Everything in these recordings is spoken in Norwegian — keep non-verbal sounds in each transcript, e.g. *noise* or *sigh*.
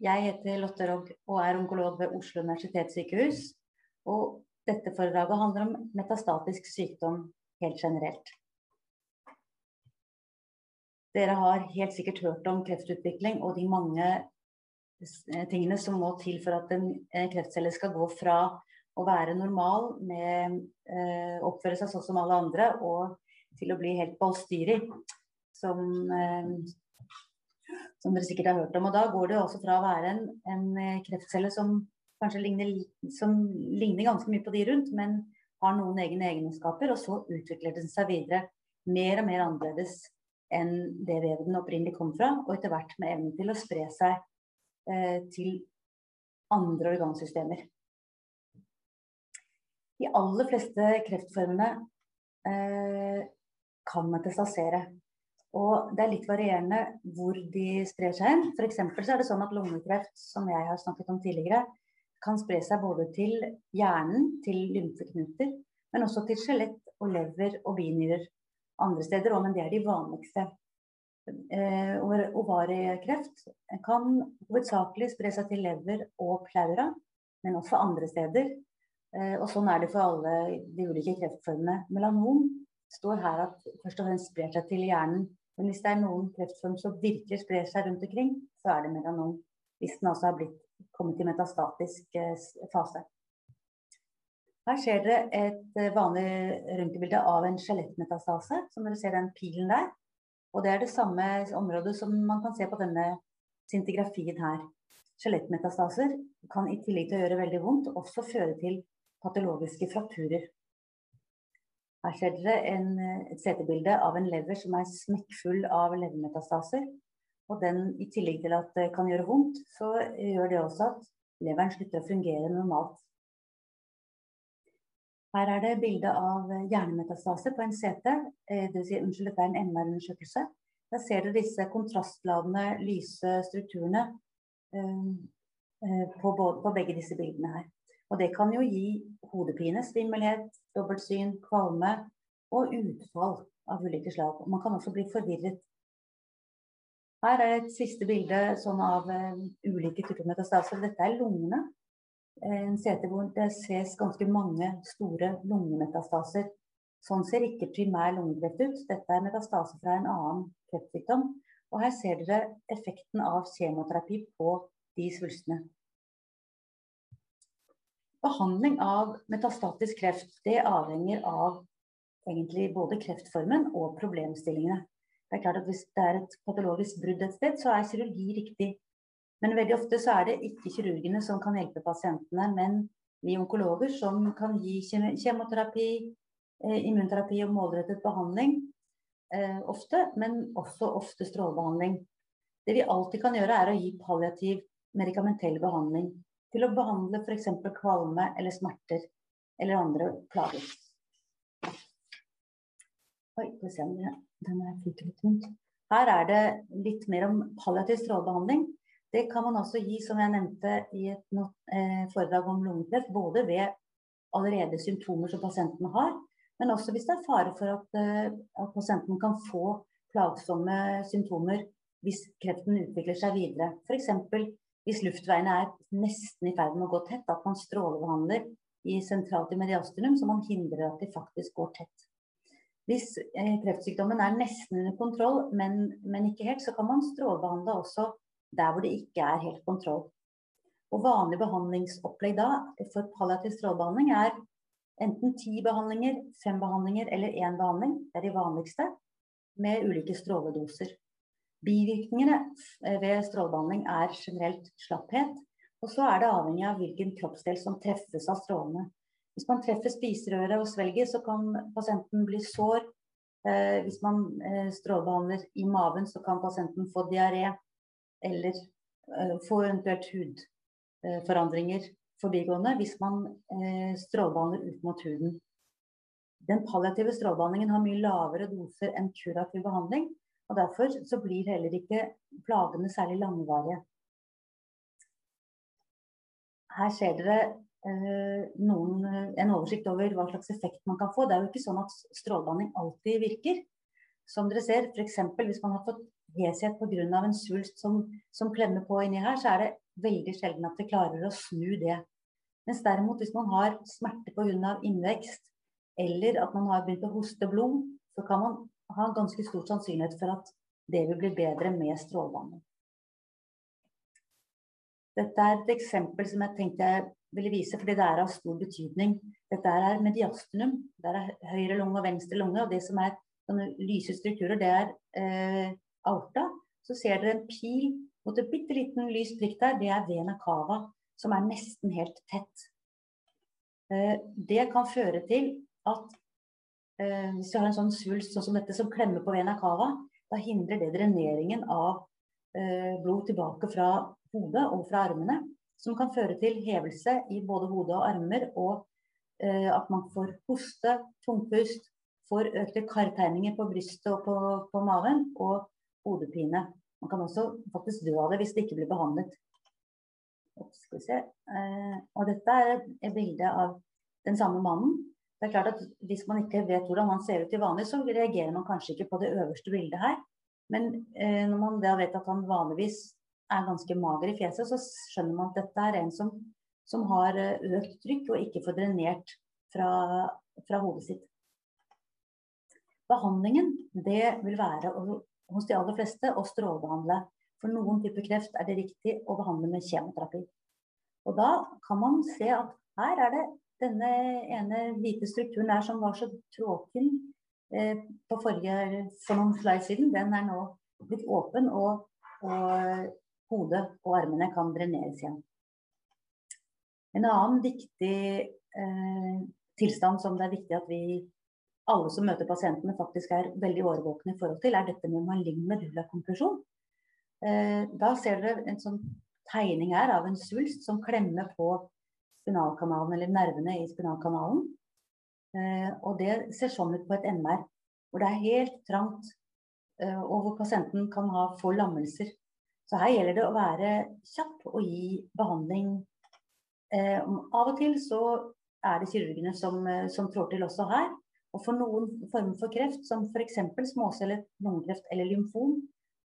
Jeg heter Lotte Rogg og er onkolog ved Oslo universitetssykehus. Og dette foredraget handler om metastatisk sykdom helt generelt. Dere har helt sikkert hørt om kreftutvikling og de mange tingene som må til for at en kreftcelle skal gå fra å være normal med eh, oppføre seg sånn som alle andre, og til å bli helt ballstyrig. Som eh, som dere sikkert har hørt om. Og da går det også fra å være en, en eh, kreftcelle som kanskje ligner, som ligner, ganske mye på de rundt, men har noen egne egenskaper, og så utvikler den seg videre mer og mer annerledes enn det vevet den opprinnelig kom fra, og etter hvert med evnen til å spre seg eh, til andre organsystemer. De aller fleste kreftformene eh, kan metastasere. Og det er litt varierende hvor de sprer seg hen. F.eks. så er det sånn at lungekreft, som jeg har snakket om tidligere, kan spre seg både til hjernen, til lymfeknuter, men også til skjelett og lever og binyrer andre steder òg, men det er de vanligste. Eh, ovariekreft kan hovedsakelig spre seg til lever og pleura, men også andre steder. Eh, og sånn er det for alle de ulike kreftformene. Melanom står her at først og fremst sprer seg til hjernen men hvis det er noen kreftform som virkelig sprer seg rundt omkring, så er det melanom. Hvis den altså har blitt, kommet i metastatisk eh, fase. Her ser dere et eh, vanlig røntgenbilde av en skjelettmetastase, som dere ser den pilen der. Og det er det samme området som man kan se på denne scintigrafien her. Skjelettmetastaser kan i tillegg til å gjøre veldig vondt, også føre til patologiske frakturer. Her ser dere en, et CT-bilde av en lever som er smekkfull av levermetastaser. Og den, i tillegg til at det kan gjøre vondt, så gjør det også at leveren slutter å fungere normalt. Her er det bilde av hjernemetastase på en CT. Eh, det si, unnskyld, dette er en MR-undersøkelse. Der ser dere disse kontrastladende, lyse strukturene eh, eh, på, på begge disse bildene her. Og det kan jo gi hodepine, svimmelhet, dobbeltsyn, kvalme og utfall av ulike slag. Og man kan også bli forvirret. Her er et siste bilde sånn av uh, ulike typer metastaser. Dette er lungene. En CT hvor det ses ganske mange store lungemetastaser. Sånn ser ikke primær lungekreft ut. Dette er metastase fra en annen kreftsykdom. Og her ser dere effekten av kjemoterapi på de svulstene. Behandling av metastatisk kreft det avhenger av egentlig både kreftformen og problemstillingene. Det er klart at Hvis det er et patologisk brudd et sted, så er kirurgi riktig. Men veldig ofte så er det ikke kirurgene som kan hjelpe pasientene, men vi onkologer som kan gi kjemoterapi, eh, immunterapi og målrettet behandling eh, ofte, men også ofte strålebehandling. Det vi alltid kan gjøre, er å gi palliativ medikamentell behandling til å behandle f.eks. kvalme eller smerter eller andre plager. Oi. Her er det litt mer om palliativ strålebehandling. Det kan man også gi, som jeg nevnte i et eh, foredrag om lungekreft, både ved allerede symptomer som pasienten har, men også hvis det er fare for at, eh, at pasienten kan få plagsomme symptomer hvis kreften utvikler seg videre. F.eks hvis luftveiene er nesten i ferd med å gå tett, at man strålebehandler i sentralt i mediastinum, så man hindrer at de faktisk går tett. Hvis eh, kreftsykdommen er nesten under kontroll, men, men, ikke helt, så kan man strålebehandle også der hvor det ikke er helt kontroll. Og Vanlig behandlingsopplegg da for palliativ strålebehandling er enten ti behandlinger, fem behandlinger eller én behandling. Det er de vanligste, med ulike stråledoser. Bivirkningene ved strålebehandling er generelt slapphet. Og så er det avhengig av hvilken kroppsdel som treffes av strålene. Hvis man treffer spiserøret og svelget, så kan pasienten bli sår. Eh, hvis man eh, strålebehandler i maven, så kan pasienten få diaré. Eller eh, få eventuelt hudforandringer forbigående hvis man eh, strålebehandler ut mot huden. Den palliative strålebehandlingen har mye lavere doser enn kurativ behandling. Og Derfor så blir heller ikke plagene særlig langvarige. Her ser dere eh, noen, en oversikt over hva slags effekt man kan få. Det er jo ikke sånn at strålebehandling alltid virker. Som dere ser, f.eks. hvis man har fått heshet pga. en svulst som, som, klemmer på inni her, så er det veldig sjelden at vi klarer å snu det. Mens derimot hvis man har smerte pga. innvekst, eller at man har begynt å hoste blod, så kan man ha ganske stor sannsynlighet for at det vil bli bedre med strålebehandling. Dette er et eksempel som jeg tenkte jeg ville vise, fordi det er av stor betydning. Dette er mediastinum. Det er høyre lunge og venstre lunge. Og det som er lyse strukturer, det er eh, aorta. Så ser dere en pil mot en bitte liten lys prikk der. Det er vena cava, som er nesten helt tett. Eh, det kan føre til at eh, hvis du har en sånn svulst sånn som dette som klemmer på vena cava, da hindrer det dreneringen av eh, blod tilbake fra hodet og fra armene som kan føre til hevelse i både hode og armer, og eh, at man får hoste, tungpust, får økte kartegninger på brystet og på, på, maven, og hodepine. Man kan også faktisk dø av det hvis det ikke blir behandlet. Eh, og dette er et bilde av den samme mannen. Det er klart at Hvis man ikke vet hvordan han ser ut til vanlig, så reagerer man kanskje ikke på det øverste bildet her. Men eh, når man da vet at han vanligvis er ganske mager i fjeset, så skjønner man at dette er en som, som har eh, økt trykk og ikke får drenert fra, fra hodet sitt. Behandlingen det vil være hos de aller fleste å strålebehandle. For noen typer kreft er det riktig å behandle med kjemoterapi. Og da kan man se at her er det denne ene hvite strukturen der som var så tråken eh, på forrige, for noen slides siden, den er nå blitt åpen og, og hodet og armene kan dreneres igjen. En annen viktig eh, tilstand som det er viktig at vi alle som møter pasientene faktisk er veldig årvåkne i forhold til, er dette med malign medullakompresjon. Eh, da ser dere en sånn tegning her av en svulst som klemmer på spinalkanalen, eller nervene i spinalkanalen. Eh, og det ser sånn ut på et MR, hvor det er helt trangt, eh, og hvor pasienten kan ha få lammelser. Så her gjelder det å være kjapp og gi behandling. Eh, av og til så er det kirurgene som, som trår til også her. Og for noen former for kreft, som f.eks. småcellet lungekreft eller lymfom,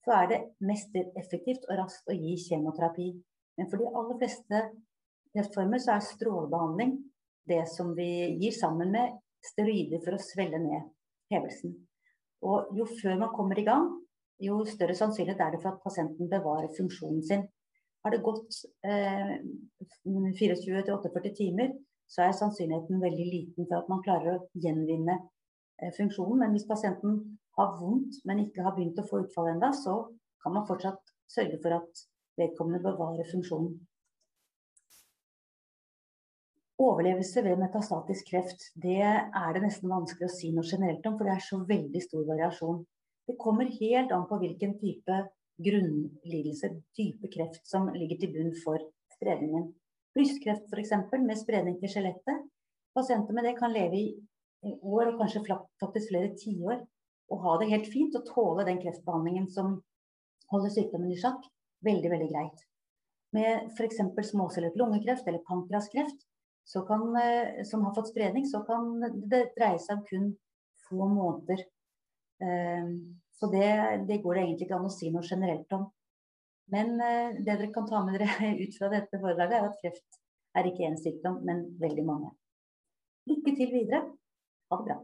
så er det mest effektivt og raskt å gi kjemoterapi. Men for de aller fleste kreftformer så er strålebehandling det som vi gir sammen med steroider for å svelle ned hevelsen. Og jo før man kommer i gang, jo større sannsynlighet er det for at pasienten bevarer funksjonen sin. Har det gått eh, 24-48 timer, så er sannsynligheten veldig liten for at man klarer å gjenvinne eh, funksjonen. Men hvis pasienten har vondt, men ikke har begynt å få utfall ennå, så kan man fortsatt sørge for at vedkommende bevarer funksjonen. Overlevelse ved metastatisk kreft det er det nesten vanskelig å si noe generelt om, for det er så veldig stor variasjon. Det kommer helt an på hvilken type grunnlidelse, type kreft, som ligger til bunn for spredningen. Brystkreft f.eks. med spredning til skjelettet. Pasienter med det kan leve i år og kanskje faktisk flere tiår og ha det helt fint og tåle den kreftbehandlingen som holder sykdommen i sjakk, veldig, veldig greit. Med f.eks. småcellet lungekreft eller pankraskreft kan, eh, som har fått spredning, så kan det dreie seg om kun få måneder Ehm, så det, det, går det egentlig ikke an å si noe generelt om. Men eh, det dere kan ta med dere *laughs* ut fra dette foredraget, er at kreft er ikke én sykdom, men veldig mange. Lykke til videre. Ha det bra.